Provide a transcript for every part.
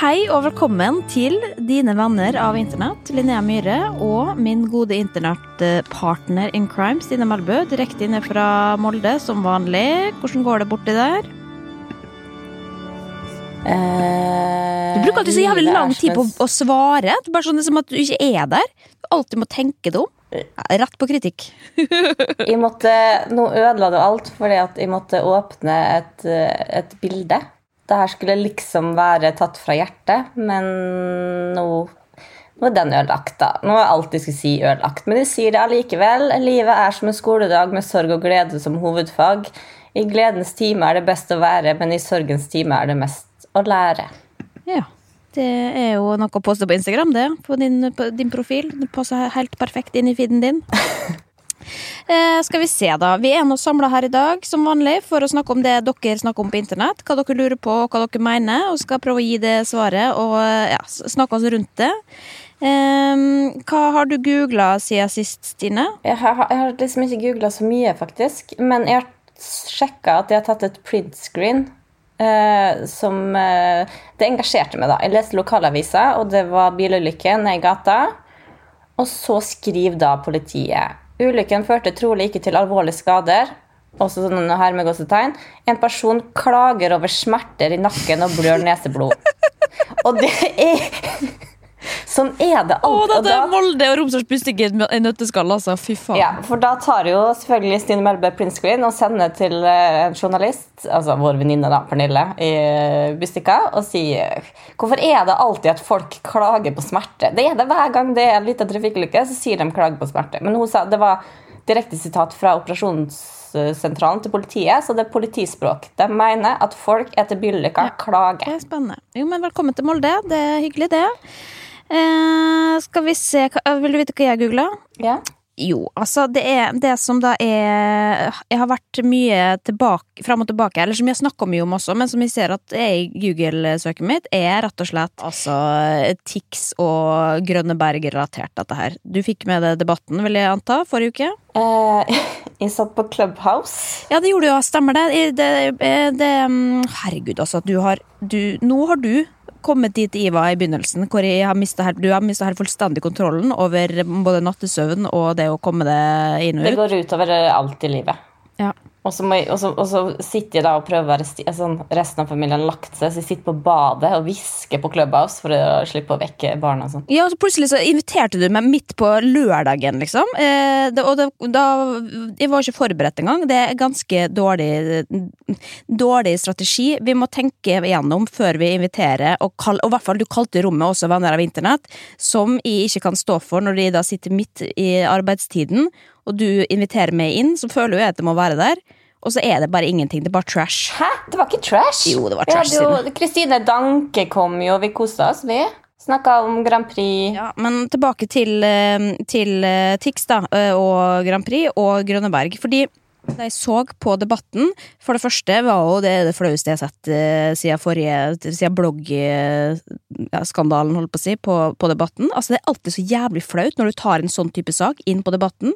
Hei og velkommen til dine venner av internett, Linnea Myhre og min gode internettpartner in crime, Stine Melbø, direkte inne fra Molde som vanlig. Hvordan går det borti der? Eh, Du bruker alltid så jævlig lang tid på å svare. Det er bare sånn som at du ikke er der. Du alltid må tenke det om. Ja, Rett på kritikk. Måtte, Nå ødela du alt fordi at jeg måtte åpne et, eh, et bilde. Det her skulle liksom være tatt fra hjertet, men nå, nå er den ødelagt. da. Nå er alt jeg skulle si, ødelagt. Men de sier det allikevel. Livet er som en skoledag med sorg og glede som hovedfag. I gledens time er det best å være, men i sorgens time er det mest å lære. Ja. Det er jo noe å poste på Instagram, det. På din, på din profil. Det passer helt perfekt inn i feeden din. Eh, skal vi se, da. Vi er nå samla her i dag som vanlig for å snakke om det dere snakker om på internett. Hva dere lurer på, hva dere mener, og skal prøve å gi det svaret og eh, ja, snakke oss rundt det. Eh, hva har du googla siden sist, Stine? Jeg har, jeg har liksom ikke googla så mye, faktisk. Men jeg har sjekka at jeg har tatt et printscreen Uh, som uh, Det engasjerte meg, da. Jeg leste lokalavisa, og det var bilulykke nede i gata. Og så skriver da politiet Ulykken førte trolig ikke til alvorlige skader. Også sånn her med gåsetegn. En person klager over smerter i nakken og blør neseblod. Og det er Sånn er det Å, alltid. og det er Molde og Romsdals Bustikk i nøtteskall, altså. Fy faen. ja, for da tar jo selvfølgelig Stine Melbø printscreen og sender til eh, en journalist, altså vår venninne da, Pernille i eh, og sier hvorfor er det alltid at folk klager på smerte? Det er det hver gang det er en liten trafikkulykke, så sier de klager på smerte. Men hun sa det var direkte sitat fra operasjonssentralen til politiet, så det er politispråk. De mener at folk etter bilulykker ja. klager. er spennende. Jo, men velkommen til Molde. Det er hyggelig, det. Eh, skal vi se Vil du vite hva jeg googla? Ja. Jo, altså det er det som da er Jeg har vært mye tilbake, fram og tilbake, eller som jeg snakker mye om også, men som jeg ser at er i Google-søket mitt, er rett og slett altså Tix og Grønneberg-relatert, dette her. Du fikk med deg debatten, vil jeg anta, forrige uke? Eh, jeg satt på Clubhouse. Ja, det gjorde du, ja. Stemmer det. Det, det, det mm, herregud, altså. Du har du, Nå har du kommet dit var i begynnelsen, hvor har mistet du har mista helt fullstendig kontrollen over både nattesøvn og det å komme deg inn og ut. Det går utover alt i livet. Ja. Og så, jeg, og, så, og så sitter jeg da og prøver altså, Resten av familien har lagt seg, så jeg sitter på badet og hvisker på Clubhouse for å slippe å vekke barna. og sånn. Ja, og så plutselig så inviterte du meg midt på lørdagen, liksom. Eh, det, og det, da Jeg var ikke forberedt engang. Det er ganske dårlig Dårlig strategi. Vi må tenke igjennom før vi inviterer, og, kall, og i hvert fall du kalte rommet også venner av internett, som jeg ikke kan stå for når de da sitter midt i arbeidstiden, og du inviterer meg inn, så føler jeg at jeg må være der. Og så er det bare ingenting. Det er bare trash. Hæ? Det var ikke trash? Jo, det var trash, siden. Kristine Danke kom jo, vi kosa oss, vi. Snakka om Grand Prix. Ja, men tilbake til, eh, til eh, Tix da, eh, og Grand Prix og Grønneberg. Fordi da jeg så på debatten For det første var jo det det flaueste jeg har sett eh, siden forrige Siden bloggskandalen, holdt på å si, på, på debatten. Altså Det er alltid så jævlig flaut når du tar en sånn type sak inn på debatten.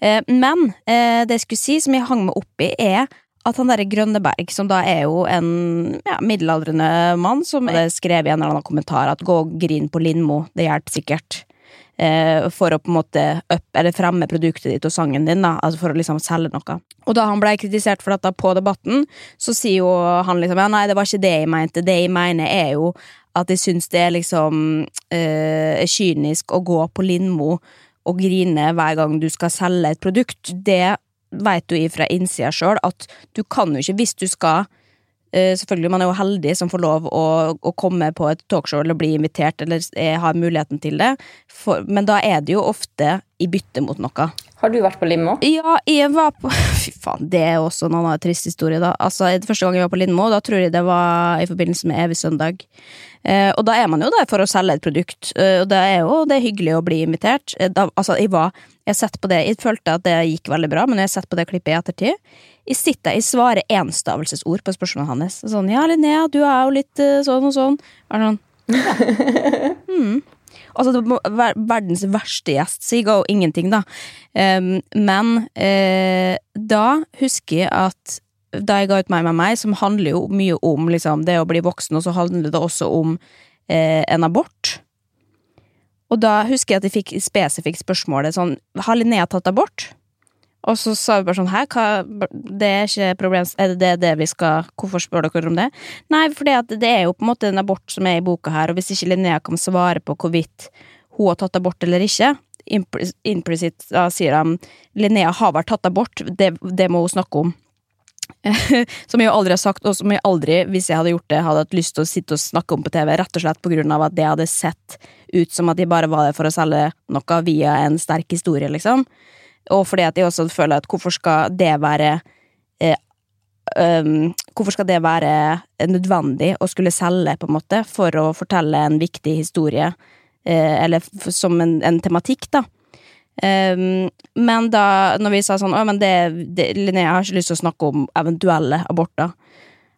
Eh, men eh, det jeg skulle si, som jeg hang meg opp i, er at han derre Grønneberg, som da er jo en ja, middelaldrende mann, som skrev i en eller annen kommentar at gå og grin på Lindmo, det hjelper sikkert. Eh, for å på en måte up, eller fremme produktet ditt og sangen din, da, altså for å liksom selge noe. Og da han ble kritisert for dette på debatten, så sier jo han liksom ja, nei, det var ikke det jeg mente, det jeg mener er jo at jeg syns det er liksom eh, kynisk å gå på Lindmo og grine hver gang du skal selge et produkt. Det vet du fra innsida sjøl, at du kan jo ikke, hvis du skal Selvfølgelig, man er jo heldig som får lov å, å komme på et talkshow eller bli invitert eller eh, har muligheten til det, for, men da er det jo ofte i bytte mot noe. Har du vært på Lindmo? Ja, jeg var på Fy faen, det er også en annen trist historie, da. Altså, Første gang jeg var på Lindmo, da tror jeg det var i forbindelse med Evig søndag. Eh, og da er man jo der for å selge et produkt, eh, og det er jo det er hyggelig å bli invitert. Eh, da, altså, jeg var Jeg har sett på det, jeg følte at det gikk veldig bra, men jeg har sett på det klippet i ettertid. Jeg sitter, jeg svarer enstavelsesord på spørsmålet hans. Sånn 'ja, Linnea, du er jo litt eh, sånn og sånn'. Er sånn, ja. mm. Altså, verdens verste gjest, sier jo ingenting, da. Um, men uh, da husker jeg at da jeg ga ut Meg med meg, som handler jo mye om liksom, det å bli voksen, og så handler det også om uh, en abort. Og da husker jeg at jeg fikk spesifikt spørsmålet sånn Har Linnea tatt abort? Og så sa vi bare sånn Hæ, hva Det er ikke problem Er det det, det vi skal Hvorfor spør dere om det? Nei, for det er jo på en måte en abort som er i boka her, og hvis ikke Linnea kan svare på hvorvidt hun har tatt abort eller ikke Implisitt da sier han Linnea har vært tatt abort, det, det må hun snakke om. som jeg aldri har sagt, og som jeg aldri, hvis jeg hadde gjort det, hadde hatt lyst til å sitte og snakke om på TV, rett og slett på grunn av at det hadde sett ut som at de bare var der for å selge noe via en sterk historie, liksom. Og fordi at jeg også føler at hvorfor skal det være eh, um, Hvorfor skal det være nødvendig å skulle selge, på en måte, for å fortelle en viktig historie, eh, eller som en, en tematikk, da. Um, men da når vi sa sånn Å, men det, det, Linnea har ikke lyst til å snakke om eventuelle aborter.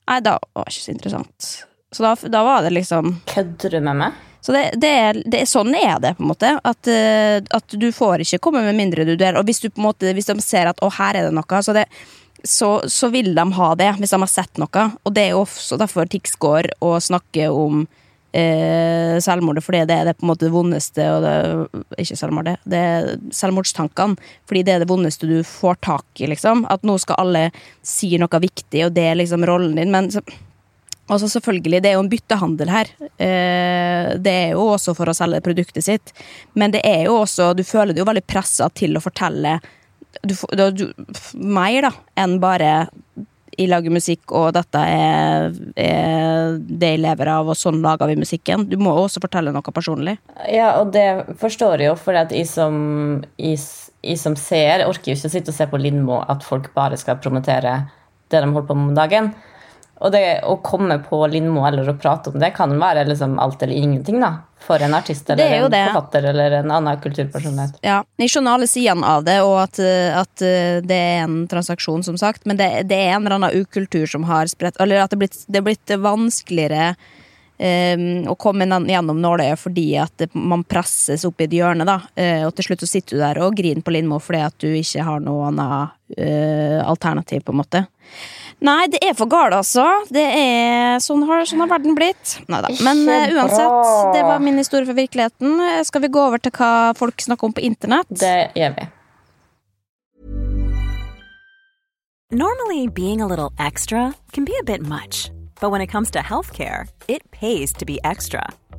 Nei, da var det ikke så interessant. Så da, da var det liksom Kødder du med meg? Så det, det, er, det, sånn er det, på en måte. At, uh, at, du får ikke komme med mindre du deler. Og hvis, du på en måte, hvis de ser at 'å, her er det noe', så, det, så, så, vil de ha det, hvis de har sett noe. Og det er jo også derfor Tix går og snakker om eh, selvmordet, fordi det er det på en måte det vondeste og det, Ikke selvmordet, det er selvmordstankene. Fordi det er det vondeste du får tak i, liksom. At nå skal alle si noe viktig, og det er liksom rollen din. Men så, altså selvfølgelig, det er jo en byttehandel her. Eh, det er jo også for å selge produktet sitt. Men det er jo også Du føler deg jo veldig pressa til å fortelle du, du, mer da, enn bare jeg lager musikk, og dette er, er, det jeg lever av, og sånn lager vi musikken. Du må også fortelle noe personlig. Ja, og det forstår jeg jo, for jeg som, jeg, jeg som seer orker jo ikke å sitte og se på Lindmo at folk bare skal promotere det de holder på med om dagen. Og det å komme på Lindmo eller å prate om det kan være liksom alt eller ingenting da, for en artist eller en det. forfatter eller en annen kulturpersonlighet. Ja, Jeg skjønner alle sidene av det, og at, at, det er en transaksjon, som sagt. Men det, det, er en eller annen ukultur som har spredt Eller at det er blitt, det er blitt vanskeligere um, å komme gjennom nåløyet fordi at man presses opp i et hjørne. da, uh, Og til slutt så sitter du der og griner på Lindmo fordi at du ikke har noe annet uh, alternativ, på en måte. Nei, det er for galt, altså. Det er, sånn, har, sånn har verden blitt. Neida. Men uh, uansett, det var min historie for virkeligheten. Skal vi gå over til hva folk snakker om på internett? Det gjør vi. Normally, being a little extra can be a bit much. But when it comes to healthcare, it pays to be extra.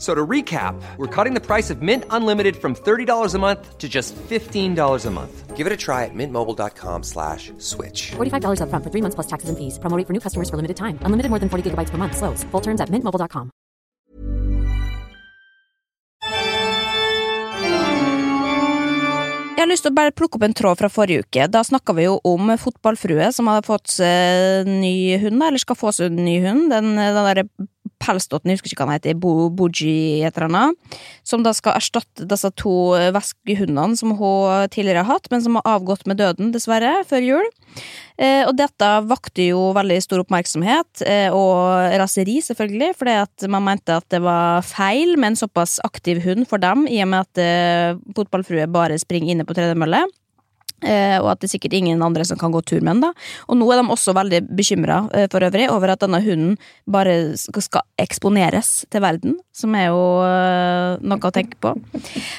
So to recap, we're cutting the price of Mint Unlimited from $30 a month to just $15 a month. Give it a try at mintmobile.com slash switch. $45 up front for three months plus taxes and fees. Promoting for new customers for limited time. Unlimited more than 40 gigabytes per month. Slows. Full terms at mintmobile.com. Jeg har lyst til å bare plukke opp en tråd fra forrige uke. Da snakka vi jo om fotballfrue som hadde fått ny hund, eller skal få seg ny hund. Den, den derre pelsdotten, jeg husker ikke hva han heter, Bo, Boogie et eller annet, som da skal erstatte disse to veskehundene som hun tidligere har hatt, men som har avgått med døden, dessverre, før jul. Eh, og dette vakte jo veldig stor oppmerksomhet, eh, og raseri, selvfølgelig, fordi at man mente at det var feil med en såpass aktiv hund for dem, i og med at eh, fotballfrue bare springer inne på tredemølle. Eh, og at det er sikkert ingen andre som kan gå tur med den. da. Og nå er de også veldig bekymra eh, for øvrig over at denne hunden bare skal, eksponeres til verden, som er jo eh, noe å tenke på.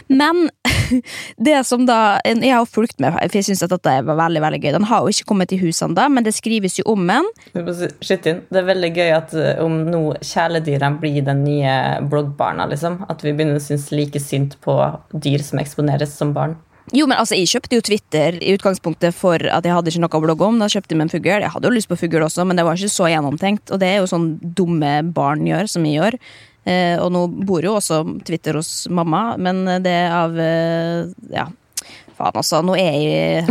Men det som da Jeg har fulgt med, for jeg syns dette var veldig veldig gøy. Den har jo ikke kommet i husene da, men det skrives jo om den. Det er veldig gøy at om nå kjæledyrene blir den nye bloggbarna, liksom. At vi begynner å synes like synd på dyr som eksponeres som barn. Jo, men altså, Jeg kjøpte jo Twitter i utgangspunktet for at jeg hadde ikke noe å blogge om. Da kjøpte jeg meg en fugl. Jeg hadde jo lyst på fugl også, men det var ikke så gjennomtenkt. Og det er jo sånn dumme barn gjør, som jeg gjør. Eh, og nå bor jo også Twitter hos mamma, men det av eh, ja, Faen, altså. Nå er jeg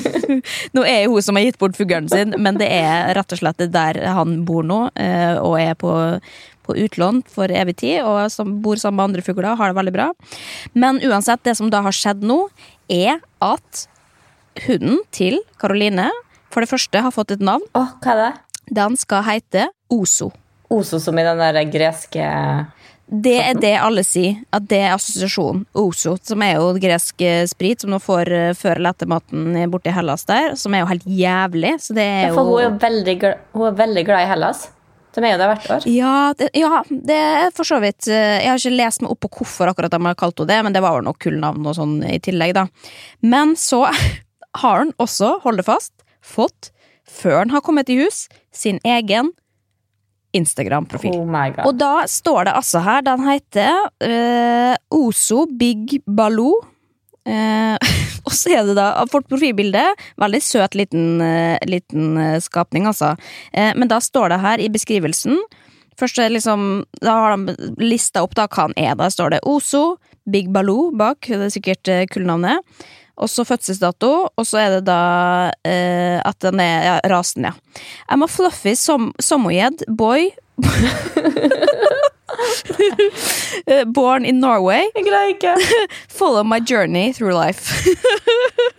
Nå er jeg hun som har gitt bort fuglen sin, men det er rett og slett der han bor nå, eh, og er på, på utlån for evig tid, og som bor sammen med andre fugler, har det veldig bra. Men uansett, det som da har skjedd nå, er at hunden til Karoline for det første har fått et navn. Oh, hva er det? Den skal hete Oso. Oso som i den der greske Det er det alle sier, at det er assosiasjonen. Oso, som er jo gresk eh, sprit som du får eh, før eller etter maten borti Hellas der, som er jo helt jævlig. Så det er Ja, for hun er jo jo veldig, hun er veldig glad i Hellas. De er jo der hvert år. ja det, ja, det er for så vidt eh, Jeg har ikke lest meg opp på hvorfor akkurat de har kalt henne det, men det var vel noe kullnavn og sånn i tillegg, da. Men så har han også, hold det fast, fått, før han har kommet i hus, sin egen Instagram-profil. Oh. Og da står det altså her, den heter uh, Oso Big Baloo. Eh, og så er det da fått profilbilde. Veldig søt liten, eh, liten eh, skapning, altså. Eh, men da står det her i beskrivelsen Først liksom Da har de lista opp da hva han er. Da står det Oso, Big Baloo bak. Det er sikkert kullnavnet. Og så fødselsdato, og så er det da eh, at den er ja, rasen, ja. I'm a fluffy som sommergjedd boy Born in Norway. Jeg greier ikke. Follow my journey through life.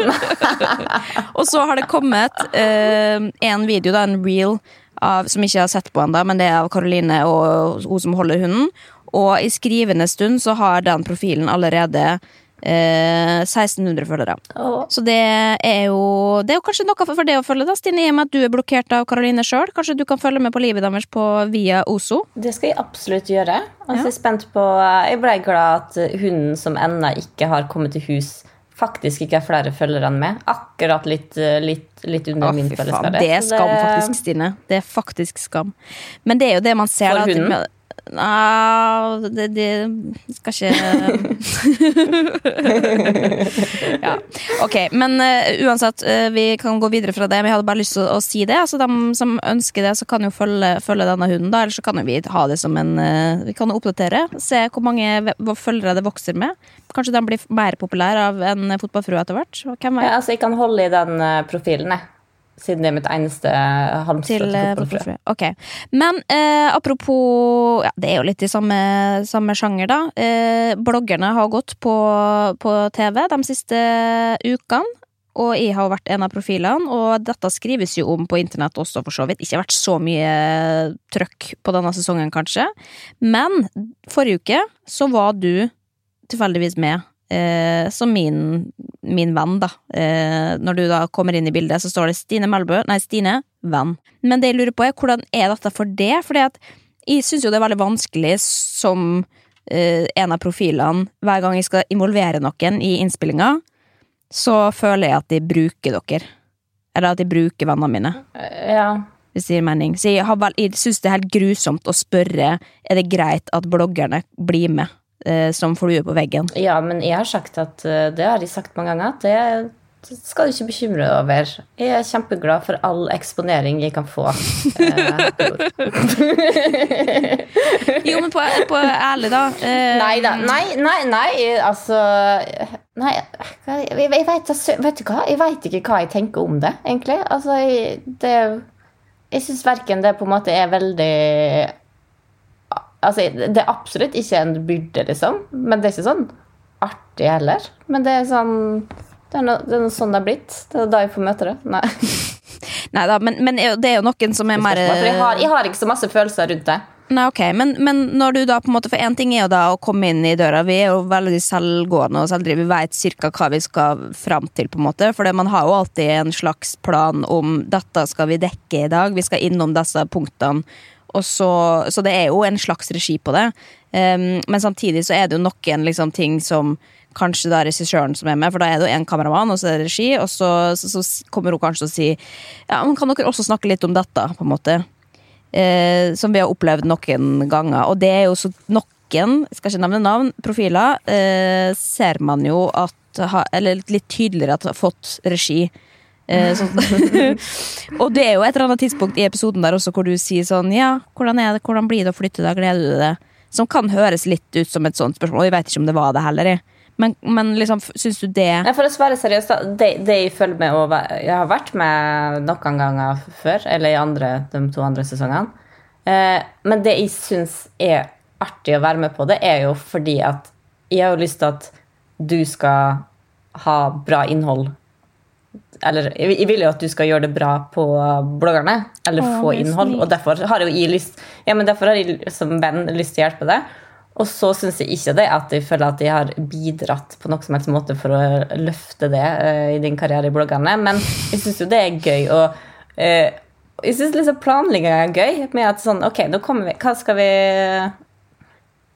og så har det kommet eh, en video, da, en reel, av, som jeg har sett på ennå, men det er av Karoline og hun som holder hunden. Og i skrivende stund så har den profilen allerede eh, 1600 følgere. Åh. Så det er jo Det er jo kanskje noe for for det å følge, da, Stine, i og med at du er blokkert av Karoline sjøl. Kanskje du kan følge med på livet deres på via Ozo? Det skal jeg absolutt gjøre. Altså, Ja. Jeg er spent på Jeg ble glad at hunden som ennå ikke har kommet til hus, faktisk ikke har flere følgere enn meg. Akkurat litt, litt, litt under Å, min fy Det er skam, faktisk, Stine. Det er faktisk skam. Men det er jo det man ser For da, hunden? Nei, det, det skal ikke Ja. Ok, men uh, uansett, uh, vi kan gå videre fra det. Men jeg hadde bare lyst til å, å si det. Altså, De som ønsker det, så kan jo følge, følge denne hunden. da Eller så kan jo vi ha det som en uh, Vi kan oppdatere. Se hvor mange følgere det vokser med. Kanskje de blir mer populære av en fotballfrue etter hvert. Hvem vet? Ja, altså, jeg kan holde i den profilen, jeg. Siden det er mitt eneste halmstrå til til eh, fotballfrø. Ok. Men eh, apropos ja, Det er jo litt i samme, samme sjanger, da. Eh, bloggerne har gått på, på TV de siste ukene. Og jeg har vært en av profilene, og dette skrives jo om på internett også, for så vidt. Ikke vært så mye trøkk på denne sesongen, kanskje. Men forrige uke så var du tilfeldigvis med eh, som min, min venn, da. Eh, når du da kommer inn i bildet, så står det Stine Melbø, nei, Stine, venn. Men det jeg lurer på, er hvordan er dette for det? Fordi at jeg syns jo det er veldig vanskelig som eh, en av profilene, hver gang jeg skal involvere noen i innspillinga, så føler jeg at de bruker dere. Eller at de bruker vennene mine Ja. hvis det gir mening. Så jeg, har vel, jeg syns det er helt grusomt å spørre er det greit at bloggerne blir med som flue på veggen. ja, men jeg har sagt at eh, Det har jeg sagt mange ganger. At det, det skal du ikke bekymre deg over. Jeg er kjempeglad for all eksponering jeg kan få. Eh, Jo, men på, på ærlig, da. Eh, Nei da. Nei, nei, nei, altså Nei, jeg, jeg, jeg vet, vet du hva? Jeg vet ikke hva jeg tenker om det, egentlig. Altså, jeg, det Jeg syns verken det på en måte er veldig Altså, det er absolutt ikke en byrde, liksom. Men det er ikke sånn artig heller. Men det er sånn Det er, no, det er sånn det er blitt. Det er da jeg får møte det. Nei. Nei da, men, men det er jo noen som er mer jeg har, jeg har ikke så masse følelser rundt det. Nei, ok, men, men når du da på en måte For én ting er jo da å komme inn i døra. Vi er jo veldig selvgående og selvdrivende. Vi vet cirka hva vi skal fram til, på en måte. For man har jo alltid en slags plan om dette skal vi dekke i dag. Vi skal innom disse punktene. Så, så det er jo en slags regi på det. Um, men samtidig så er det jo noen liksom, ting som kanskje det er regissøren som er med, for da er det jo en kameramann, og så er det regi, og så, så, så kommer hun kanskje å si Ja, men kan dere også snakke litt om dette, på en måte? Uh, som vi har opplevd noen ganger. Og det er jo så noen, skal ikke nevne navn, profiler, uh, ser man jo at Eller litt tydeligere at har fått regi. Eh, sånn. og det er jo et eller annet tidspunkt i episoden der også hvor du sier sånn Ja, hvordan er det, hvordan blir det å flytte da? Gleder du deg? Som kan høres litt ut som et sånt spørsmål, og jeg vet ikke om det var det heller. jeg. Men, men liksom, syns du det Nei, For å svare seriøst, det, det jeg følger med og Jeg har vært med noen ganger før, eller i andre, de to andre sesongene. Eh, men det jeg syns er artig å være med på det, er jo fordi at jeg har jo lyst til at du skal ha bra innhold. Eller jeg vil jo at du skal gjøre det bra på bloggerne, eller Åh, få innhold. Og derfor har jeg lyst Ja, men derfor har jeg som venn lyst til å hjelpe deg. Og så syns jeg ikke det at jeg føler at jeg har bidratt på noen som helst måte for å løfte det uh, i din karriere i bloggerne, men jeg syns jo det er gøy. å uh, jeg syns liksom planlegginga er gøy. Med at sånn, ok, nå kommer vi Hva skal vi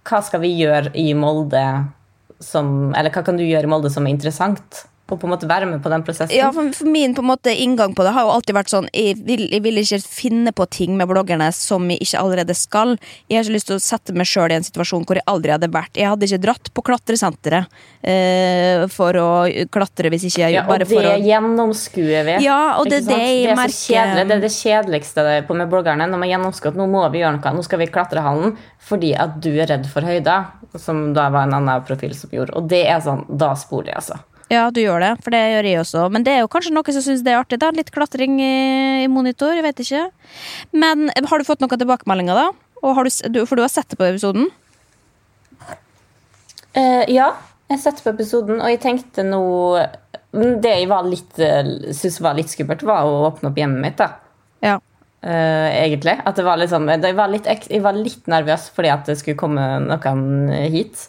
Hva skal vi gjøre i Molde som Eller hva kan du gjøre i Molde som er interessant? Og på en måte være med på den prosessen. Ja, for, for min på en måte inngang på det har jo alltid vært sånn Jeg vil, jeg vil ikke finne på ting med bloggerne som jeg ikke allerede skal. Jeg har ikke lyst til å sette meg sjøl i en situasjon hvor jeg aldri hadde vært. Jeg hadde ikke dratt på klatresenteret eh, for å klatre hvis ikke jeg Ja, og bare det for å gjennomskuer vi. Ja, og det det det er merker. Kjedelig. Det er det kjedeligste på med bloggerne. Når man gjennomskuer at nå må vi gjøre noe. Nå skal vi i klatrehallen fordi at du er redd for høyder. Som da var en annen profil som gjorde. Og det er sånn, da sporer jeg, altså. Ja, du gjør det, for det gjør jeg også. Men det er jo kanskje noen som syns det er artig. da Litt klatring i, monitor, jeg vet ikke. Men eh, har du fått noen tilbakemeldinger, da? Du, for du har sett det på episoden? Uh, ja, jeg sette på episoden, og jeg tenkte nå Det jeg var litt, eh, syntes var litt skummelt, var å åpne opp hjemmet mitt. da. Ja. Uh, egentlig. At det var sånn, det var litt, jeg var litt nervøs fordi at det skulle komme noen hit.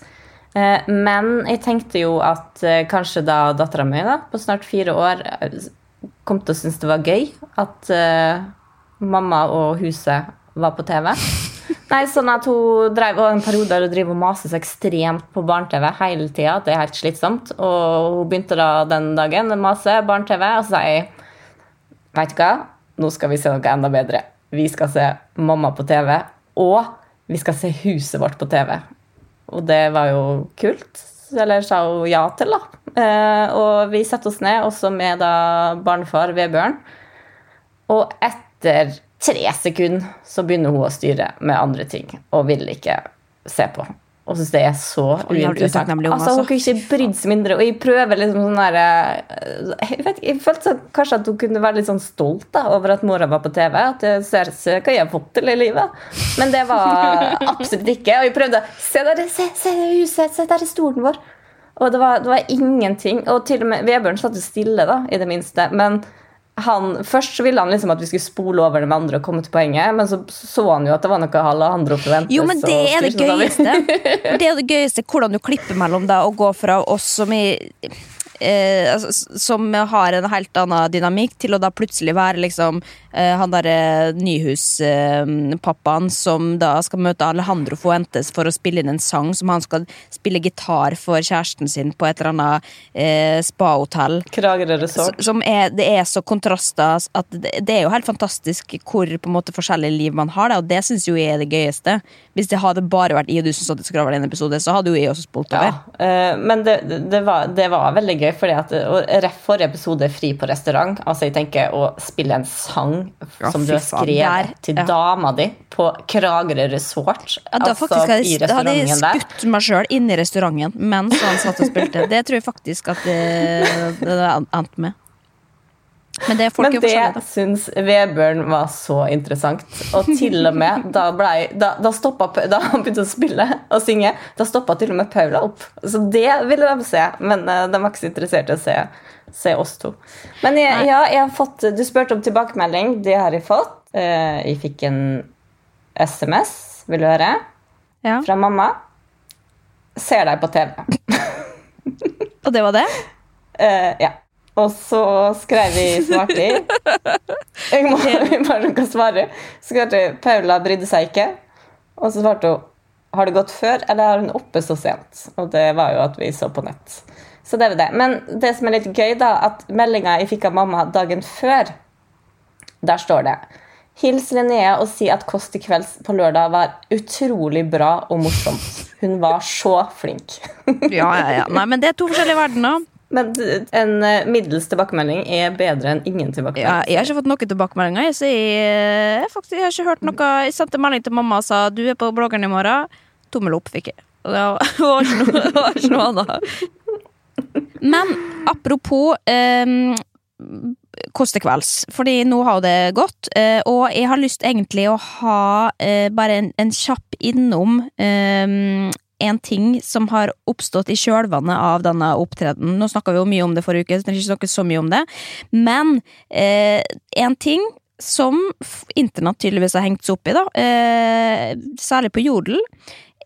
Eh, men jeg tenkte jo at eh, kanskje da dattera mi på snart fire år kom til å synes det var gøy at uh, mamma og huset var på TV. Nei, sånn at hun drev, og en periode der hun driver og maser så ekstremt på barne-TV hele tida. Det er helt slitsomt. Og hun begynte da den dagen å mase barne-TV, og så sa jeg Vet du hva? Nå skal vi se noe enda bedre. Vi skal se mamma på TV, og vi skal se huset vårt på TV. Og det var jo kult. Eller sa hun ja til, da. Eh, og vi setter oss ned, også med da barnefar Vebjørn. Og etter tre sekunder så begynner hun å styre med andre ting og vil ikke se på. Og syns det er så uinteressant. Altså, hun altså. kunne ikke brydd seg mindre. Og jeg prøver liksom sånn der eh, Jeg, vet, jeg følte sånn, kanskje at hun kunne være litt sånn stolt da, over at mora var på TV. At jeg ser, se hva jeg har fått til i livet. Men det var absolutt ikke. Og jeg prøvde Se der, se, se huset! Se der er stolen vår! Og det var, det var ingenting. Og til og med Vebjørn satt jo stille, da, i det minste. Men han, først så ville han liksom at vi skulle spole over det med andre og komme til poenget, men så så han jo at det var noe Alejandro forventes. Jo, men det er det gøyeste. Det er det gøyeste hvordan du klipper mellom det og går fra oss som i Eh, altså, som har en helt annen dynamikk, til å da plutselig være liksom eh, han derre Nyhus-pappaen som da skal møte Alejandro Fuentes for å spille inn en sang som han skal spille gitar for kjæresten sin på et eller annet eh, spahotell. Kragerø resort. Som det er så kontraster at det, det er jo helt fantastisk hvor på en måte forskjellige liv man har. Da, og det syns jo jeg er det gøyeste. Hvis det hadde bare vært jeg og du som satt i skravla en episode, så hadde jo jeg også spolt over. Ja, eh, men det, det, var, det var veldig gøy, fordi at og ref forrige episode Fri på restaurant. Altså jeg tenker Å spille en sang Ja, som du har skrevet der, til ja. dama di på Kragerø resort, Ja, da, altså faktisk hadde, i jeg- da hadde jeg skutt meg sjøl inn i restauranten mens han satt og spilte. Det tror jeg faktisk at det, det endte med. Men det Men det syns Vebjørn var så interessant. Og til og med da, ble, da, da, stoppa, da han begynte å spille og synge, da stoppa til og med Paula opp. Så det ville de se, men eh, de var ikke så interessert i å se, se oss to. Men jeg, ja, jeg har fått, du spurte om tilbakemelding. Det har jeg fått. Eh, Jeg fikk en SMS, vil du høre, Ja. fra mamma. Ser deg på TV. Og det var det? Eh, ja. Og så skrev vi svarte i. Jeg må bare kan svare. Så skrev jeg Paula brydde seg ikke. Og så svarte hun har det gått før, eller er hun oppe så sent? Og det var jo at vi så på nett. Så det var det. Men det som er litt gøy, da, at meldinga jeg fikk av mamma dagen før, der står det Hils Linnea og si at Kåss til kvelds på lørdag var utrolig bra og morsomt. Hun var så flink. Ja, ja, ja. Nei, men det er to forskjellige verdener. Men en eh, middels tilbakemelding er bedre enn ingen Ja, jeg har ikke fått noen tilbakemeldinger. Jeg, så jeg, jeg, faktisk, jeg har ikke hørt noe Jeg sendte melding til mamma og sa du er på bloggeren i morgen. Tommel opp fikk jeg. Og det var, ikke, noe, det var ikke noe annet. Men apropos um, Kåss til kvelds, fordi nå har det gått, eh, og jeg har lyst egentlig å ha eh, bare en, en kjapp innom um, en ting som har oppstått i kjølvannet av denne opptredenen. Nå snakka vi jo mye om det forrige uke, så trenger ikke snakke så mye om det. Men eh, en ting som internett tydeligvis har hengt seg opp i, da, eh, særlig på Jodel,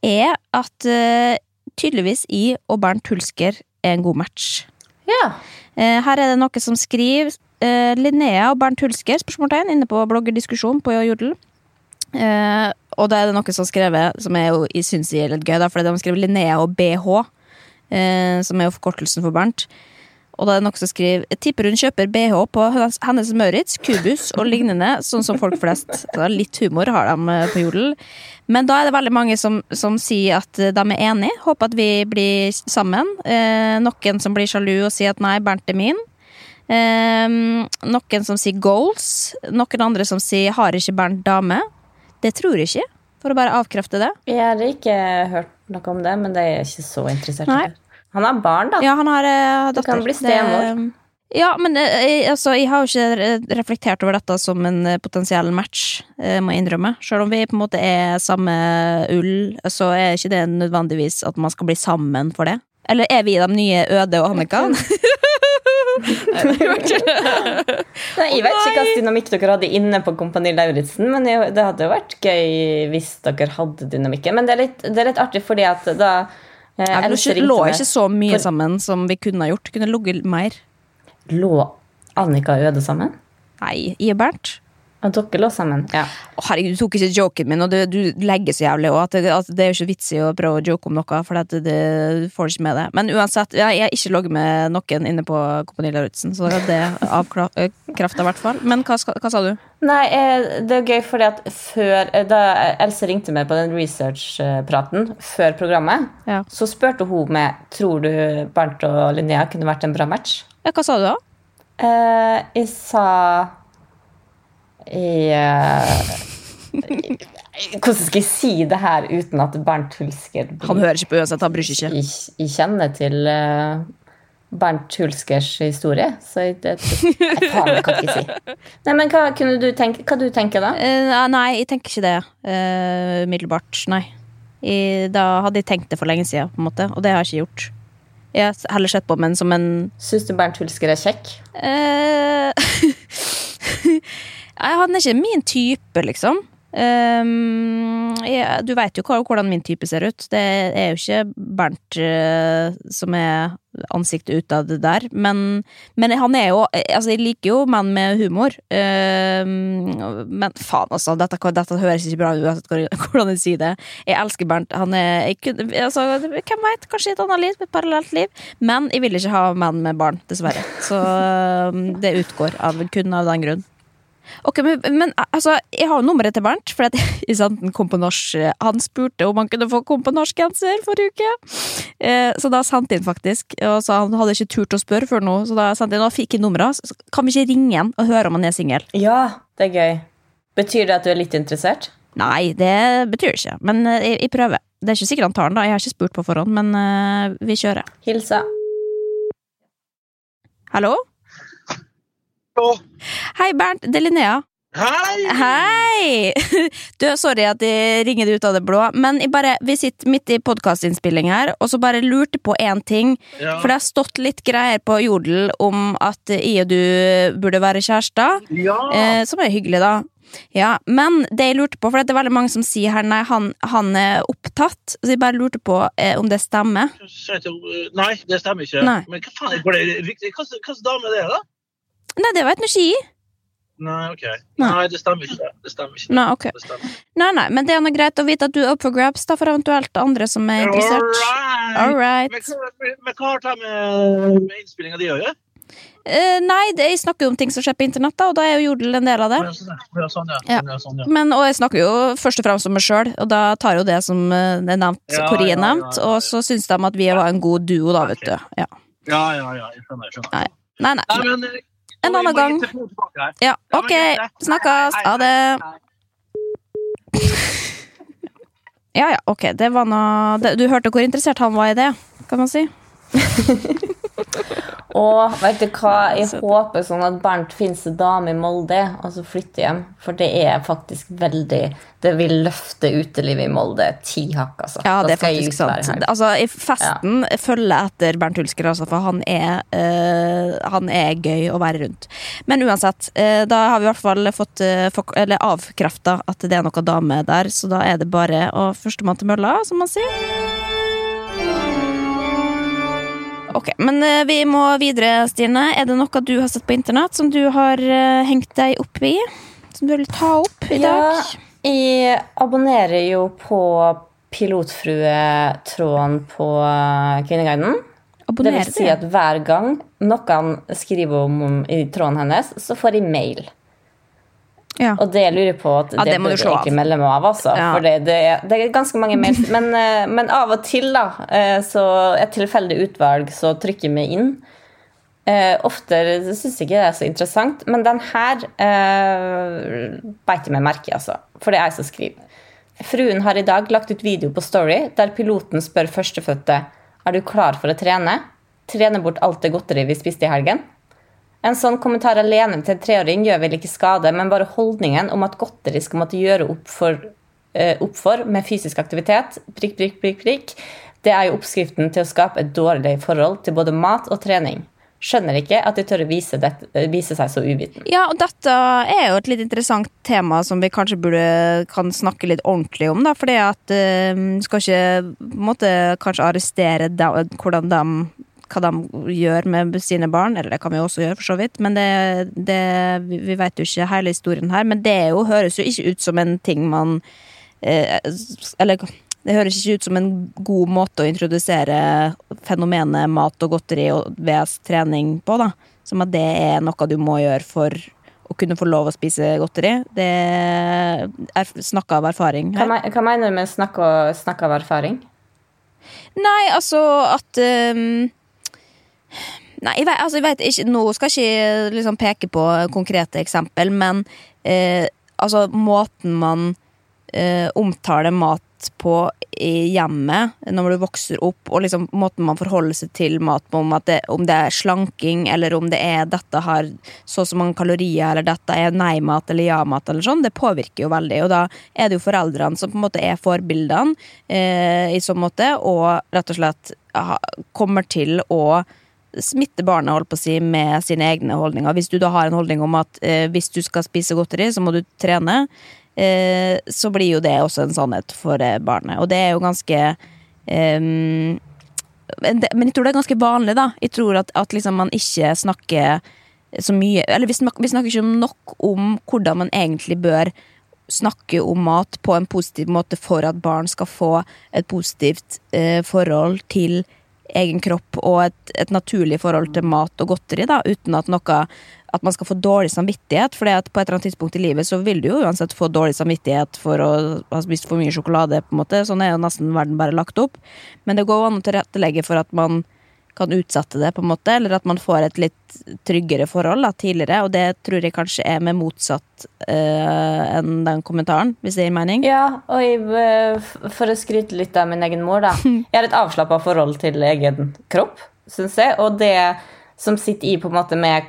er at eh, tydeligvis I og Bernt Hulsker er en god match. Ja. Eh, her er det noe som skriver eh, Linnea og Bernt Hulsker, spørsmålstegn, inne på bloggerdiskusjon på Jodel. Eh, og da er det noe som er skrevet, som jeg jo jeg syns er litt gøy, da, for de har skrevet Linnea og BH, eh, som er jo forkortelsen for Bernt. Og da er det noe som skriver Jeg tipper hun kjøper BH på Hennes Maurits, Kubus og lignende, sånn som folk flest. Da, litt humor har de eh, på Jodel. Men da er det veldig mange som, som sier at de er enige. Håper at vi blir sammen. Eh, noen som blir sjalu og sier at nei, Bernt er min. Eh, noen som sier goals. Noen andre som sier har ikke Bernt dame. Det tror jeg ikke, for å bare avkrefte det. Jeg har ikke hørt noe om det, men det er jeg ikke så interessert i. Han har barn, da. Ja, han har uh, datter. kan bli stemor. Ja, men eh, jeg, altså, jeg har jo ikke reflektert over dette som en eh, potensiell match, må jeg innrømme. Selv om vi på en måte er samme ull, så er ikke det nødvendigvis at man skal bli sammen for det. Eller er vi de nye Øde og Annika? Nei, jeg vet ikke hva dynamikk dere hadde inne på Kompani Lauritzen, men det hadde jo vært gøy hvis dere hadde dynamikken. Men det er litt, det er litt artig fordi at da eh, Ja, ringte lå ikke så mye For- sammen som vi kunne ha gjort. Kunne ligget mer. Lå Annika og Øde sammen? Nei, i og Bernt. At dere lå sammen? Ja. Å, herregud, du tok ikke joken min, og du, du legger så jævlig òg. det, det er jo ikke vits i å prøve å joke om noe, for det, det, det får ikke med det. Men uansett, ja, jeg har ikke logget med noen inne på Kompani Lauritzen, så det er avkrefta i hvert fall. Men hva, hva sa du? Nei, eh, det er gøy fordi at før eh, Da Else ringte meg på den research-praten før programmet, Ja. så spurte hun meg Tror du Bernt og Linnea kunne vært en bra match. Ja, hva sa du da? Eh, jeg sa jeg, eh, Hvordan skal jeg si det her uten at Bernt Hulsker blir- Han hører ikke på uansett, han bryr seg ikke. Jeg, jeg kjenner til eh, Bernt Hulskers historie, så jeg, det, jeg, faen, jeg kan jeg ikke si. Nei, men hva, kunne du tenke, hva du tenker da? Uh, nei, jeg tenker ikke det eh, umiddelbart, nei. I, da hadde jeg tenkt det for lenge siden, på en måte, og det har jeg ikke gjort. Jeg har heller sett på men som en Syns du Bernt Hulsker er kjekk? Eh, Nei, han er ikke min type, liksom. Um, jeg, du veit jo hvordan min type ser ut. Det er jo ikke Bernt uh, som er ansiktet utad der. Men, men han er jo Altså, jeg liker jo menn med humor. um, men faen, altså. Dette, dette høres ikke bra ut uansett hvordan jeg sier det. Jeg elsker Bernt. Han er jeg altså, Hvem veit? Kanskje et annet liv? Et parallelt liv. Men jeg vil ikke ha menn med barn, dessverre. Så um, det utgår av, kun av den grunn. Ok, men, men altså, jeg har jo nummeret til Bernt, for at, i sant, han kom på norsk Han spurte om han kunne få komme på norskgenser forrige uke. Eh, så da sendte han faktisk. Og så Han hadde ikke turt å spørre før nå, så da sendte han, og fikk jeg nummeret. Så Kan vi ikke ringe han og høre om han er singel? Ja, det er gøy. Betyr det at du er litt interessert? Nei, det betyr det ikke, men eh, jeg, jeg prøver. Det er ikke sikkert han tar den, da. Jeg har ikke spurt på forhånd, men uh, vi kjører. Hilsa. Hallo? Hei, Bernt. Det er Linnea. Hei! Hei! Du, sorry at jeg ringer deg ut av det blå, men bare, vi sitter midt i podkastinnspilling her, og så bare lurte på én ting. Ja. For det har stått litt greier på Jodel om at jeg og du burde være kjærester. Ja! Eh, som er hyggelig, da. Ja, Men det jeg lurte på, for det er veldig mange som sier her nei, han, han er opptatt. Så jeg bare lurte på eh, om det stemmer. Nei, det stemmer ikke. Nei. Men hva faen, er hva slags dame er det, da? Nei, det var et ikke jeg. Nei, ok. Nei. Nei, det stemmer ikke. Det stemmer ikke. Nei, ok. Det stemmer. Nei, nei, men det er noe greit å vite at du er up for grabs da, for eventuelt andre som er interessert. All right. Men hva, men, men hva har det med, med innspillinga di å gjøre? Uh, nei, det, jeg snakker jo om ting som skjer på internett, da, og da er jo Jodel en del av det. Ja, sånn, ja. Sånn, ja. Sånn, ja. Men, og jeg snakker jo først og fremst om meg sjøl, og da tar jo det som eh, er nevnt, hvor er nevnt, og så syns de at vi var en god duo, da, vet du. Ja. ja, ja, ja. Jeg skjønner. Jeg skjønner. Nei. Nei, nei. Nei, men, eh, En annen gang. Ja, ok. Snakkes. Ha det. Ja, ja, ok. Det var noe Du hørte hvor interessert han var i det, kan man si. Og vet du hva, jeg håper sånn at Bernt finnes en dame i Molde, og så flytter hjem. For det er faktisk veldig Det vil løfte utelivet i Molde ti hakk, altså. Ja, det er faktisk sant. Altså, i festen følger etter Bernt Hulsker, altså, for han er, øh, han er gøy å være rundt. Men uansett, øh, da har vi i hvert fall fått øh, eller avkrefta at det er noe dame der, så da er det bare å førstemann til mølla, som man sier. Ok, men eh, vi må videre, Stine. Er det noe du har sett på internett som du har eh, hengt deg opp i? Som du vil ta opp i Ja, dag? jeg abonnerer jo på pilotfruetråden på eh, Kvinneguiden. Det vil si at hver gang noen skriver om, om i tråden hennes, så får jeg mail. Ja. Og det jeg lurer på at Ja, det, det må du egentlig melde meg av, altså. Ja. For det, det, er, det er ganske mange mails. Men, eh, men av og til, da, eh, så et tilfeldig utvalg, så trykker vi inn. Eh, ofte syns jeg ikke det er så interessant, men den her eh, beit jeg meg merke i, altså. For det er jeg som skriver. Fruen har i dag lagt ut video på Story der piloten spør førstefødte er du klar for å trene. Trene bort alt det godteri vi spiste i helgen. En sånn kommentar alene til en treåring gjør vel ikke skade, men bare holdningen om at godteri skal måtte gjøre opp for, eh, opp for med fysisk aktivitet, prikk, prikk, prikk, prikk, det er jo oppskriften til å skape et dårlig forhold til både mat og trening. Skjønner ikke at de tør å vise, det, vise seg så uviten. Ja, og dette er jo et litt interessant tema som vi kanskje burde kan snakke litt ordentlig om. da, fordi at uh, Skal ikke måtte, kanskje arrestere da, hvordan de, hva de gjør med sine barn, eller det kan vi også gjøre, for så vidt. Men det, det, vi vet jo ikke hele historien her. Men det er jo, høres jo ikke ut som en ting man eh, Eller det høres ikke ut som en god måte å introdusere fenomenet mat og godteri og VS trening på. da. Som at det er noe du må gjøre for å kunne få lov å spise godteri. Det er snakk av erfaring her. hva mener du med snakk, og, snakk av erfaring? Nei, altså at ehm, Nei, jeg vet, altså, jeg vet ikke Nå skal jeg ikke liksom peke på konkrete eksempel, men eh, altså måten man eh, omtaler mat på i hjemmet når du vokser opp, og liksom måten man forholder seg til mat på, om, det, om det er slanking, eller om det er dette har så og så mange kalorier, eller dette er nei-mat eller ja-mat, eller sånn, det påvirker jo veldig. Og da er det jo foreldrene som på en måte er forbildene eh, i så måte, og rett og slett kommer til å smitte barnet holdt på å si, med sine egne holdninger. Hvis du da har en holdning om at eh, hvis du skal spise godteri, så må du trene, eh, så blir jo det også en sannhet for eh, barnet. Og det er jo ganske eh, men, jeg tror det er ganske vanlig, da. Jeg tror at, at liksom man ikke snakker så mye Eller vi snakker, vi snakker ikke nok om hvordan man egentlig bør snakke om mat på en positiv måte for at barn skal få et positivt eh, forhold til egen kropp og et, et naturlig forhold til mat og godteri, da, uten at noe at man skal få dårlig samvittighet. For på et eller annet tidspunkt i livet så vil du jo uansett få dårlig samvittighet for å ha spist for mye sjokolade. på en måte, Sånn er jo nesten verden bare lagt opp. Men det går an å tilrettelegge for at man kan utsette det, på en måte, eller at man får et litt tryggere forhold da, tidligere. Og det tror jeg kanskje er med motsatt uh, enn den kommentaren, hvis det gir mening. Ja, og jeg, eh, for å skryte litt av min egen mor, da. Jeg har et avslappa forhold til egen kropp, syns jeg. Og det som sitter i på en måte med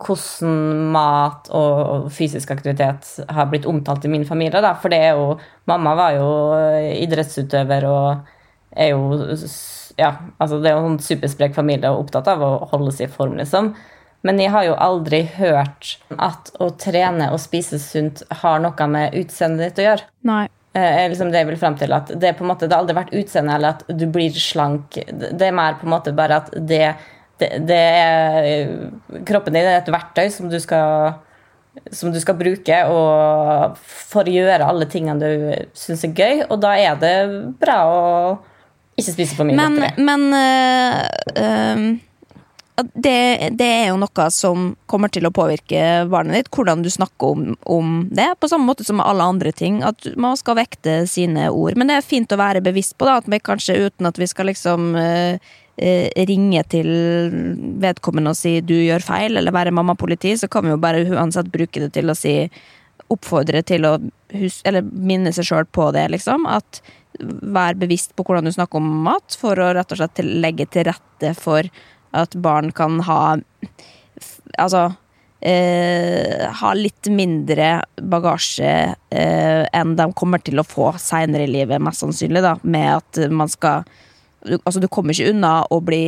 hvordan mat og fysisk aktivitet har blitt omtalt i min familie. da, For det er jo Mamma var jo eh, idrettsutøver og er jo ja, altså Det er jo en supersprek familie og opptatt av å holde seg i form, liksom. Men jeg har jo aldri hørt at å trene og spise sunt har noe med utseendet ditt å gjøre. Nei. Eh, liksom det jeg vil frem til. At det, på en måte, det har aldri vært utseende eller at du blir slank. Det er mer på en måte bare at det, det, det er Kroppen din er et verktøy som du skal som du skal bruke for å gjøre alle tingene du syns er gøy. Og da er det bra å ikke spise for mye Men, godteri. men uh, uh, det, det er jo noe som kommer til å påvirke barnet ditt, hvordan du snakker om, om det. På samme måte som med alle andre ting. At man skal vekte sine ord. Men det er fint å være bevisst på, da, at vi kanskje uten at vi skal liksom øh, ringe til vedkommende og si 'du gjør feil', eller være mammapoliti, så kan vi jo bare uansett bruke det til å si oppfordre til å hus eller minne seg sjøl på det, liksom. At vær bevisst på hvordan du snakker om mat, for å rett og slett legge til rette for at barn kan ha Altså eh, ha litt mindre bagasje eh, enn de kommer til å få seinere i livet, mest sannsynlig, da, med at man skal altså, du kommer ikke unna å bli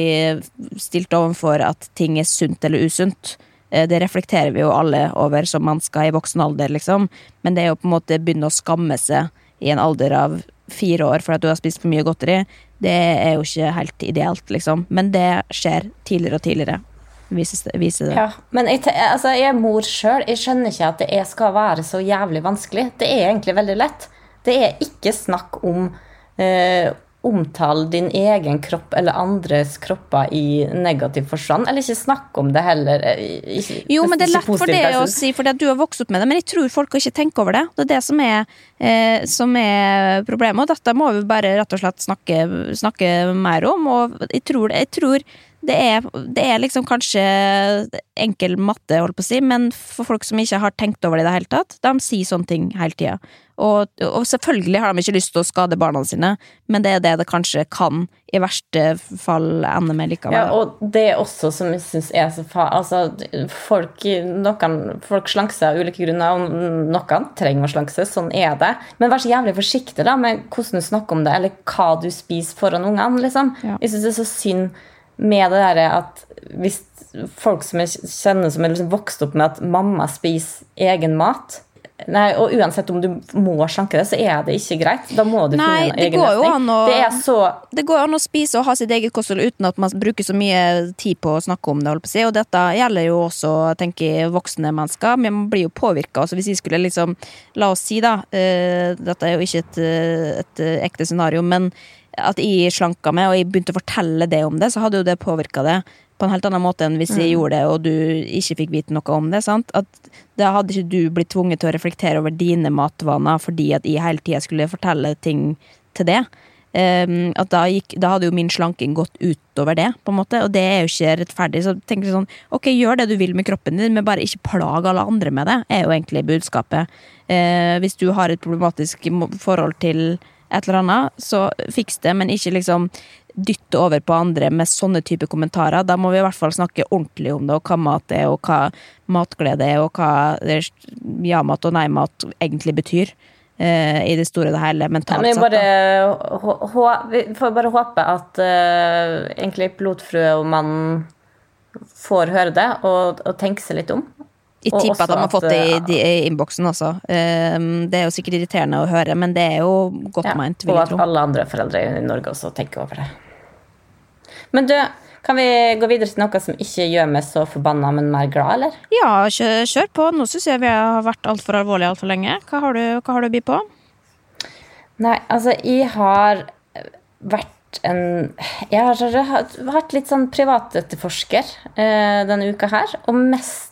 stilt overfor at ting er sunt eller usunt. Eh, Det reflekterer vi jo alle over som mennesker i voksen alder, liksom. Men det er jo på en måte begynne å skamme seg i en alder av fire år fordi du har spist for mye godteri, det er jo ikke helt ideelt, liksom. Men det skjer tidligere og tidligere. Vises det, viser det. Ja, men jeg, altså, jeg er mor sjøl. Jeg skjønner ikke at det skal være så jævlig vanskelig. Det er egentlig veldig lett. Det er ikke snakk om eh, omtale din egen kropp eller andres kropper i negativ forstand. Eller ikke snakke om det heller. eh, Ikke, Jo, men det er lett for det å si, fordi du har vokst opp med det. Men jeg tror folk ikke tenker over det. Det er det som er, eh, som er problemet. Og dette må vi bare rett og slett snakke, snakke mer om. Og jeg tror, jeg tror det, er, det er liksom kanskje enkel matte, holdt på å si, men for folk som ikke har tenkt over det i det hele tatt, de sier sånne ting hele tida. Og, og selvfølgelig har de ikke lyst til å skade barna sine, men det er det det kanskje kan i verste fall ende med likevel. Ja, og det er også som jeg syns er så fa... Altså, folk, noen, folk slanker av ulike grunner, og noen trenger å slanke seg. Sånn er det. Men vær så jævlig forsiktig da, med hvordan du snakker om det, eller hva du spiser foran ungene. Liksom. Ja. Jeg syns det er så synd med det derre at hvis folk som jeg kjenner som er liksom vokst opp med at mamma spiser egen mat Nei, og Uansett om du må slanke det, så er det ikke greit. Da må du Nei, finne en det egen går jo løsning. an å- Det er så Det går an å spise og ha sitt eget kosthold uten at man bruker så mye tid på å snakke om det. si. Og dette gjelder jo også tenker voksne mennesker. Men man blir jo påvirka. Hvis vi skulle liksom La oss si, da Uh, Dette er jo ikke et, eh, et eh, ekte scenario, men at jeg slanka meg, og jeg begynte å fortelle det om det, så hadde jo det påvirka det på en helt annen måte enn hvis jeg gjorde det og du ikke fikk vite noe om det. sant? At Da hadde ikke du blitt tvunget til å reflektere over dine matvaner fordi at jeg hele tida skulle fortelle ting til det. Um, at da, gikk, da hadde jo min slanking gått utover det, på en måte, og det er jo ikke rettferdig. Så tenk sånn, ok, gjør det du vil med kroppen din, men bare ikke plag alle andre med det, er jo egentlig budskapet. Uh, hvis du har et problematisk forhold til et eller annet, så fiks det, men ikke liksom dytte over på andre med sånne type kommentarer. Da må vi i hvert fall snakke ordentlig om det, og hva mat er, og hva matglede er, og hva ja-mat og nei-mat egentlig betyr. eh, I det store og det hele, mentalt sett. hå- vi får bare håpe at uh, egentlig pilotfrue og mannen får høre det og, og tenke seg litt om. Jeg tipper at de har fått det i, at, de- i innboksen også. Um, det er jo sikkert irriterende å høre, men det er jo godt Ja, meint, og at tro. alle andre foreldre i Norge også tenker over det. Men du, kan vi gå videre til noe som ikke gjør meg så forbanna, men mer glad, eller? Ja, kjør, kjør på. Nå syns jeg vi har vært altfor alvorlige altfor lenge. Hva har du, hva har du å by på? Nei, altså, jeg har vært en Jeg har vært litt sånn privatetterforsker eh, denne uka her, og mest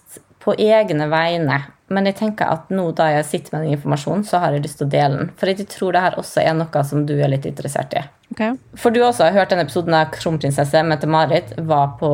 på egne vegne. Men jeg tenker at nå da jeg sitter med den informasjonen, så har jeg lyst til å dele den. For jeg tror det her også er noe som du er litt interessert i. Okay. For du også har hørt den episoden av Kronprinsesse Mette-Marit var på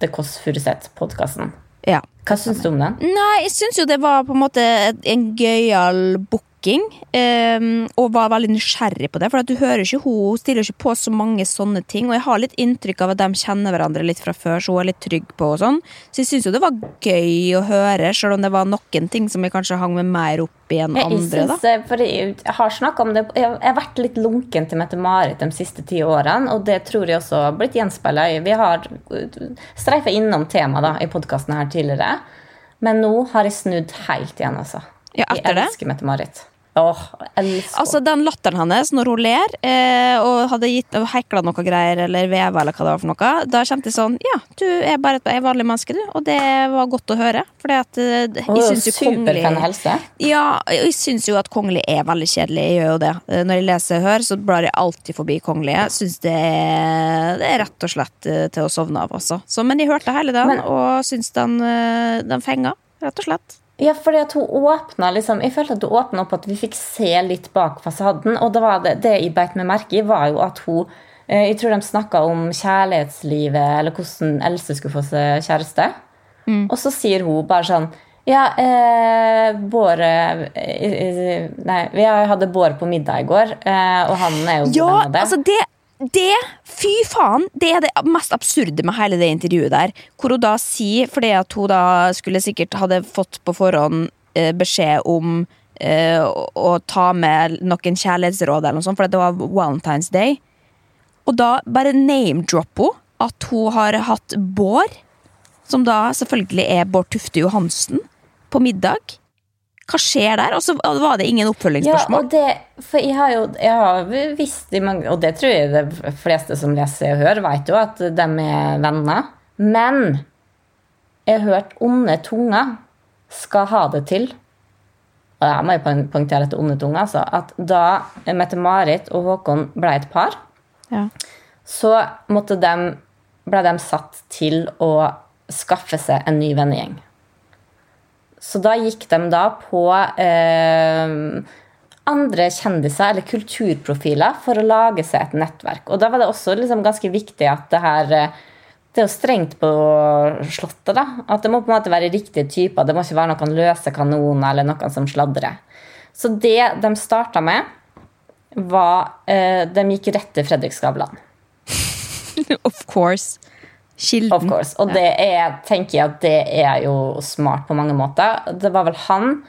The Kåss Furuseth-podkasten. Ja. Hva syns du om den? Nei, jeg syns jo det var på en måte en gøyal booking, um, og var veldig nysgjerrig på det. For du hører ikke hun stiller ikke på så mange sånne ting, og jeg har litt inntrykk av at de kjenner hverandre litt fra før, så hun er litt trygg på og sånn. Så jeg syns jo det var gøy å høre, selv om det var noen ting som jeg kanskje hang med mer opp i enn Jeg, andre, da. synes, eh, for jeg, jeg har snakket om det Jeg jeg har vært litt lunken til Mette-Marit de siste ti årene, og det tror jeg også har blitt gjenspeila. Vi har streifa innom temaet i podkasten her tidligere, men nå har jeg snudd helt igjen, altså. Ja, etter jeg elsker Mette-Marit. Åh, Altså Den latteren hans når hun ler, eh, og hadde gitt hekla noe greier, eller veva, eller hva det var for noe, da kjente jeg sånn Ja, du er bare et vanlig menneske, du. Og det var godt å høre. For jeg Hun er syns jo kongelig. Ja, jeg syns jo at kongelig er veldig kjedelig. Jeg gjør jo det. Eh, Når jeg leser Hør, så blar jeg alltid forbi kongelige. Syns det det er rett og slett eh, til å sovne av, altså. Så, men jeg hørte hele den, Men- og syns den, eh, den fenga, rett og slett. Ja, fordi at hun åpna liksom, Jeg følte at hun åpna opp at vi fikk se litt bak fasaden. Og det, var det, det jeg beit meg merke i, var jo at hun eh, Jeg tror de snakka om kjærlighetslivet, eller hvordan Else skulle få seg kjæreste. Og så sier hun bare sånn Ja, eh, Bård eh, eh, Nei, vi hadde Bård på middag i går, eh, og han er jo god Ja, venn av det. altså det det, fy faen, det er det mest absurde med hele det intervjuet der. Hvor hun da sier, fordi at hun da skulle sikkert hadde fått på forhånd eh, beskjed om eh, å, å ta med noen kjærlighetsråd eller noe sånt, for det var Valentine's Day. Og da bare name-dropper hun at hun har hatt Bård, som da selvfølgelig er Bård Tufte Johansen, på middag. Hva skjer der? Og så var det ingen Ja, oppfølgingsspørsmål. og det, for jeg har jo jeg har visst i mange, Og det tror jeg de fleste som leser og hører, vet jo at de er venner. Men jeg har hørt onde tunger skal ha det til Og jeg må jo poengtere etter onde tunger, altså, at da Mette-Marit og Håkon ble et par, Ja. så måtte de, ble de satt til å skaffe seg en ny vennegjeng. Så da gikk de da på eh, andre kjendiser eller kulturprofiler for å lage seg et nettverk. Og da var det også liksom ganske viktig at det her eh, Det er jo strengt på Slottet, da. At det må på en måte være riktige typer. Det må ikke være noen løse kanoner eller noen som sladrer. Så det de starta med, var eh, De gikk rett til Fredrik Skavlan. Of course. Kilden. Of course. Og det er, tenker jeg at det er jo smart på mange måter. Det var vel han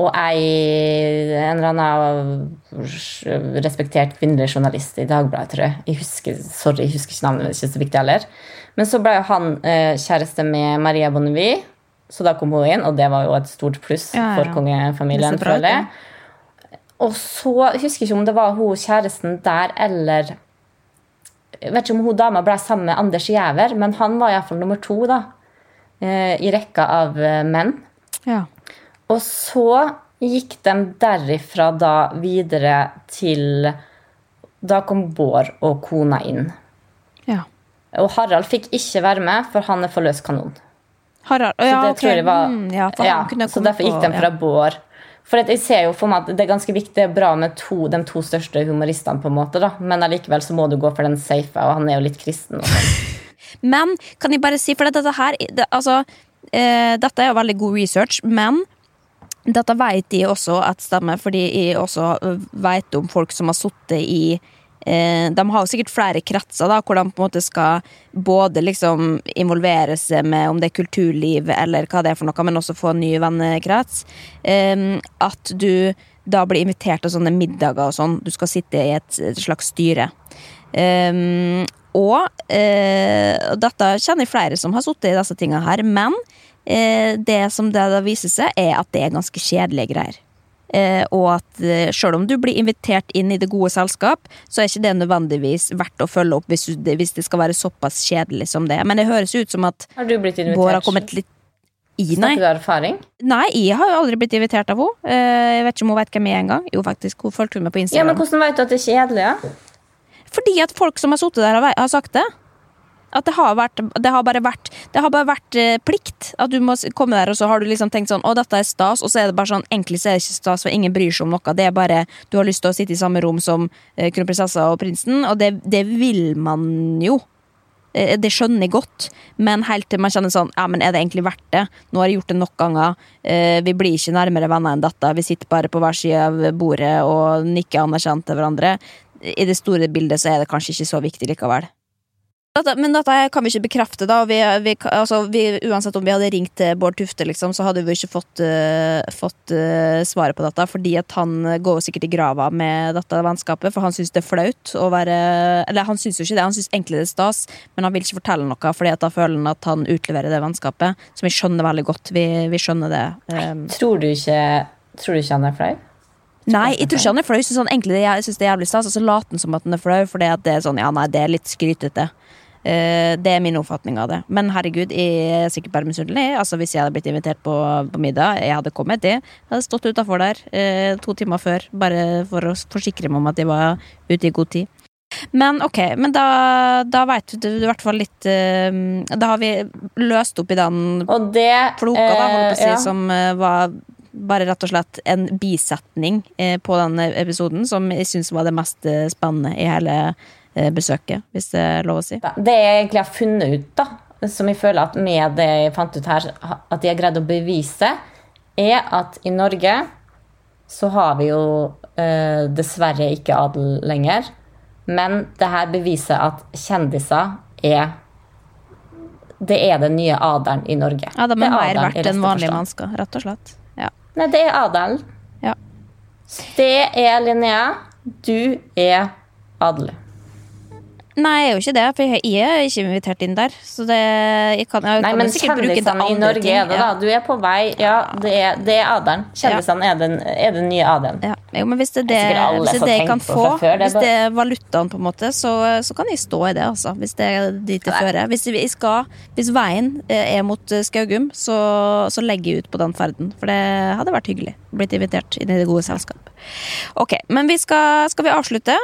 og ei, en eller annen respektert kvinnelig journalist i Dagbladet, tror jeg. jeg husker, sorry, jeg husker ikke navnet, det er ikke så viktig heller. Men så ble jo han eh, kjæreste med Maria Bonnevie, så da kom hun inn, og det var jo et stort pluss Ja, ja. for kongefamilien. Føler jeg. Og så jeg husker ikke om det var hun kjæresten der eller jeg vet ikke om hun dama ble sammen med Anders Giæver, men han var iallfall nummer to da, eh, i rekka av eh, menn. Ja. Og så gikk de derifra da videre til Da kom Bård og kona inn. ja. Og Harald fikk ikke være med, for han er for løs kanon. Harald Så ja, det ok. tror jeg var, Mm, ja, ja, så derfor gikk de fra Bård. For jeg ser jo for meg at det er ganske viktig, er bra med to, de to største humoristene, på en måte da. men allikevel så må du gå for den safe, og han er jo litt kristen. Og sånn. Men kan jeg bare si, for dette her det, altså, eh, Dette er jo veldig god research, men dette vet de også at stemmer, fordi jeg også vet om folk som har sittet i De har jo sikkert flere kretser da, hvor de på en måte skal både liksom involvere seg med om det er kulturliv eller hva det er for noe, men også få en ny vennekrets. Eh, at du da blir invitert til sånne middager og sånn. Du skal sitte i et, slags styre. Og eh, dette kjenner flere som har sittet i disse tingene her, men eh, det som det da viser seg, er at det er ganske kjedelige greier. Eh, og at eh, selv om du blir invitert inn i det gode selskap, så er ikke det nødvendigvis verdt å følge opp hvis, hvis det skal være såpass kjedelig som det. Men det høres ut som at Har du blitt invitert? Bård har kommet litt i, nei. Snakker du erfaring? Nei, jeg har jo aldri blitt invitert av henne. Eh, jeg vet ikke om hun vet hvem jeg er engang. Jo, faktisk, hun fulgte med på Ja, men Hvordan vet du at det er kjedelig? Ja? Fordi at folk som har sittet der, har sagt det. At det har, vært, det har bare vært Det har bare vært eh, plikt. At du må komme der, og så har du liksom tenkt sånn Å, dette er stas. Og så er det bare sånn Egentlig så er det ikke stas, for ingen bryr seg om noe. Det er bare Du har lyst til å sitte i samme rom som eh, kronprinsessa og prinsen, og det, det vil man jo. Eh, Det skjønner jeg godt, men helt til man kjenner sånn Ja, men er det egentlig verdt det? Nå har jeg gjort det nok ganger. Vi blir ikke nærmere venner enn dette. Vi sitter bare på hver side av bordet og nikker anerkjent til hverandre. I det store bildet så er det kanskje ikke så viktig likevel. Dette, men dette kan vi ikke bekrefte, da. Vi, vi, altså, vi, uansett om vi hadde ringt Bård Tufte, liksom, så hadde vi ikke fått, uh, fått uh, svaret på dette. Fordi at han går sikkert i grava med dette vennskapet, for han syns det er flaut å være Eller han syns jo ikke det, han syns egentlig det er stas, men han vil ikke fortelle noe, Fordi at da føler han at han utleverer det vennskapet. Som vi skjønner veldig godt. Vi, vi skjønner det. Um, Tror du ikke, tror du ikke han er flau? Nei, jeg tror ikke han er flau. Jeg egentlig det, det er jævlig stas. Og så later han som at han er flau, for det er sånn, ja nei, det er litt skrytete. Eh, det er min oppfatning av det. Men herregud, jeg er sikkert bare misunnelig. Altså, hvis jeg hadde blitt invitert på, på middag, jeg hadde kommet, jeg hadde stått utafor der eh, to timer før. Bare for å forsikre meg om at jeg var ute i god tid. Men ok, men da, da veit du i hvert fall litt eh, Da har vi løst opp i den det floka, da, holdt på å si, eh, ja. som var bare rett og slett en bisetning på den episoden, som jeg syns var det mest spennende i hele besøket, hvis det er lov å si. Det jeg egentlig har funnet ut, da, som jeg føler at med det jeg fant ut her, at de har greid å bevise, er at i Norge så har vi jo eh, dessverre ikke adel lenger. Men det her beviser at kjendiser er Det er den nye adelen i Norge. Ja, de Det er mer verdt enn vanlig vanlige mennesker, rett og slett. Ja. Nei, det er adelen. Ja. Det er Linnea. Du er adelig. Nei, jeg er jo ikke det, for jeg jeg er ikke invitert inn der. Så det jeg kan, jeg Nei, kan men kjendisene i Norge ting. er det, da. Du er på vei. Ja, det er, det er adelen. Kjendisene er, den, er den nye adelen. Ja. Jo, men hvis det er det, Det er hvis det, er jeg kan få, før, det er hvis det er valutaen, på en måte, så, så kan jeg stå i det, altså. Hvis det er dit jeg fører. Hvis, jeg skal, hvis veien eh, er mot eh, Skaugum, så, så legger jeg ut på den ferden. For det hadde vært hyggelig. Blitt invitert inn i det gode selskap. Ok, men vi skal, skal vi avslutte?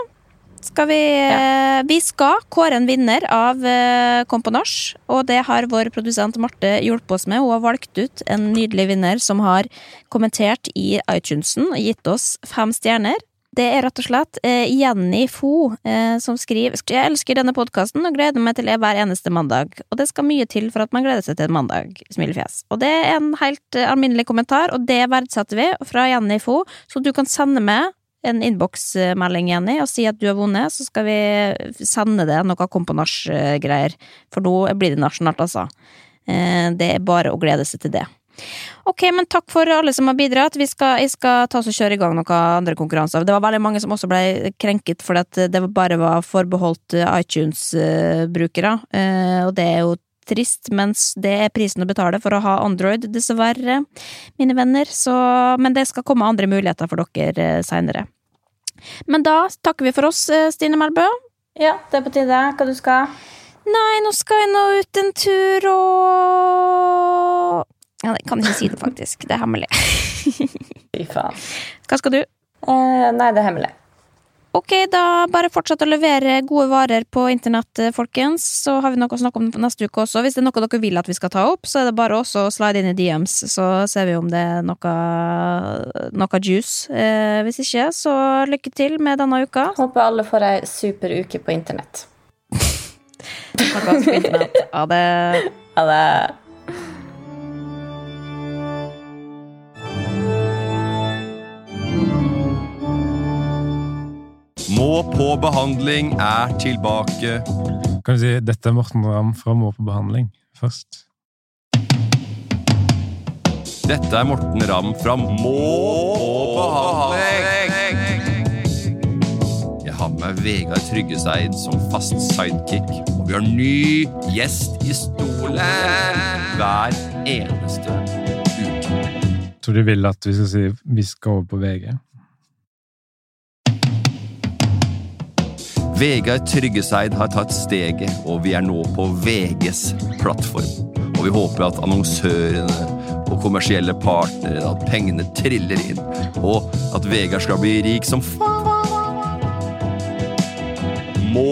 Skal vi, ja. vi skal kåre en vinner av eh, Kom på norsk, og det har vår produsent Marte hjulpet oss med. Hun har valgt ut en nydelig vinner som har kommentert i iTunesen og gitt oss fem stjerner. Det er rett og slett eh, Jenny Fo eh, som skriver Jeg elsker denne podkasten og gleder meg til det hver eneste mandag. Og det skal mye til for at man gleder seg til en mandag. Smilefjes. Og det er en helt eh, alminnelig kommentar, og det verdsetter vi fra Jenny Fo, så du kan sende med en innboksmelding, Jenny, og si at du har vunnet, så skal vi sende det noe komponasjgreier. For nå blir det nasjonalt, altså. Eh, Det er bare å glede seg til det. Ok, men takk for alle som har bidratt. Vi skal, jeg skal ta oss og kjøre i gang noen andre konkurranser. Det var veldig mange som også ble krenket fordi det bare var forbeholdt eh, iTunes-brukere. Eh, Og det er jo trist, mens det er prisen å betale for å ha Android, dessverre, mine venner. Så, men det skal komme andre muligheter for dere seinere. Men da takker vi for oss, eh, Stine Melbø. Ja, det er på tide. Hva du skal? Nei, nå skal jeg nå ut en tur og ja, Jeg kan ikke si det, faktisk. Det er hemmelig. Fy faen. Hva skal du? Eh, nei, det er hemmelig. Ok, da bare fortsett å levere gode varer på internett, eh, folkens. Så har vi noe å snakke om neste uke også. Hvis det er noe dere vil at vi skal ta opp, så er det bare også å slide inn i DMs, så ser vi om det er noe, noe juice. Eh, hvis ikke, så lykke til med denne uka. Håper alle får ei super uke på internett. Snakkes på internett. Ha det. Ha det. Må på behandling er tilbake. Kan du si dette er Morten Ramm fra Må på behandling først? Dette er Morten Ramm fra Må på behandling. Jeg har med meg Vegard Tryggeseid som fast sidekick. Og vi har ny gjest i stolen hver eneste uke. Tror du vil at vi skal si vi skal over på VG? Vegard Tryggeseid har tatt steget, og vi er nå på VGs plattform. Og vi håper at annonsørene og kommersielle partnere, at pengene triller inn, og at Vegard skal bli rik som faen. Må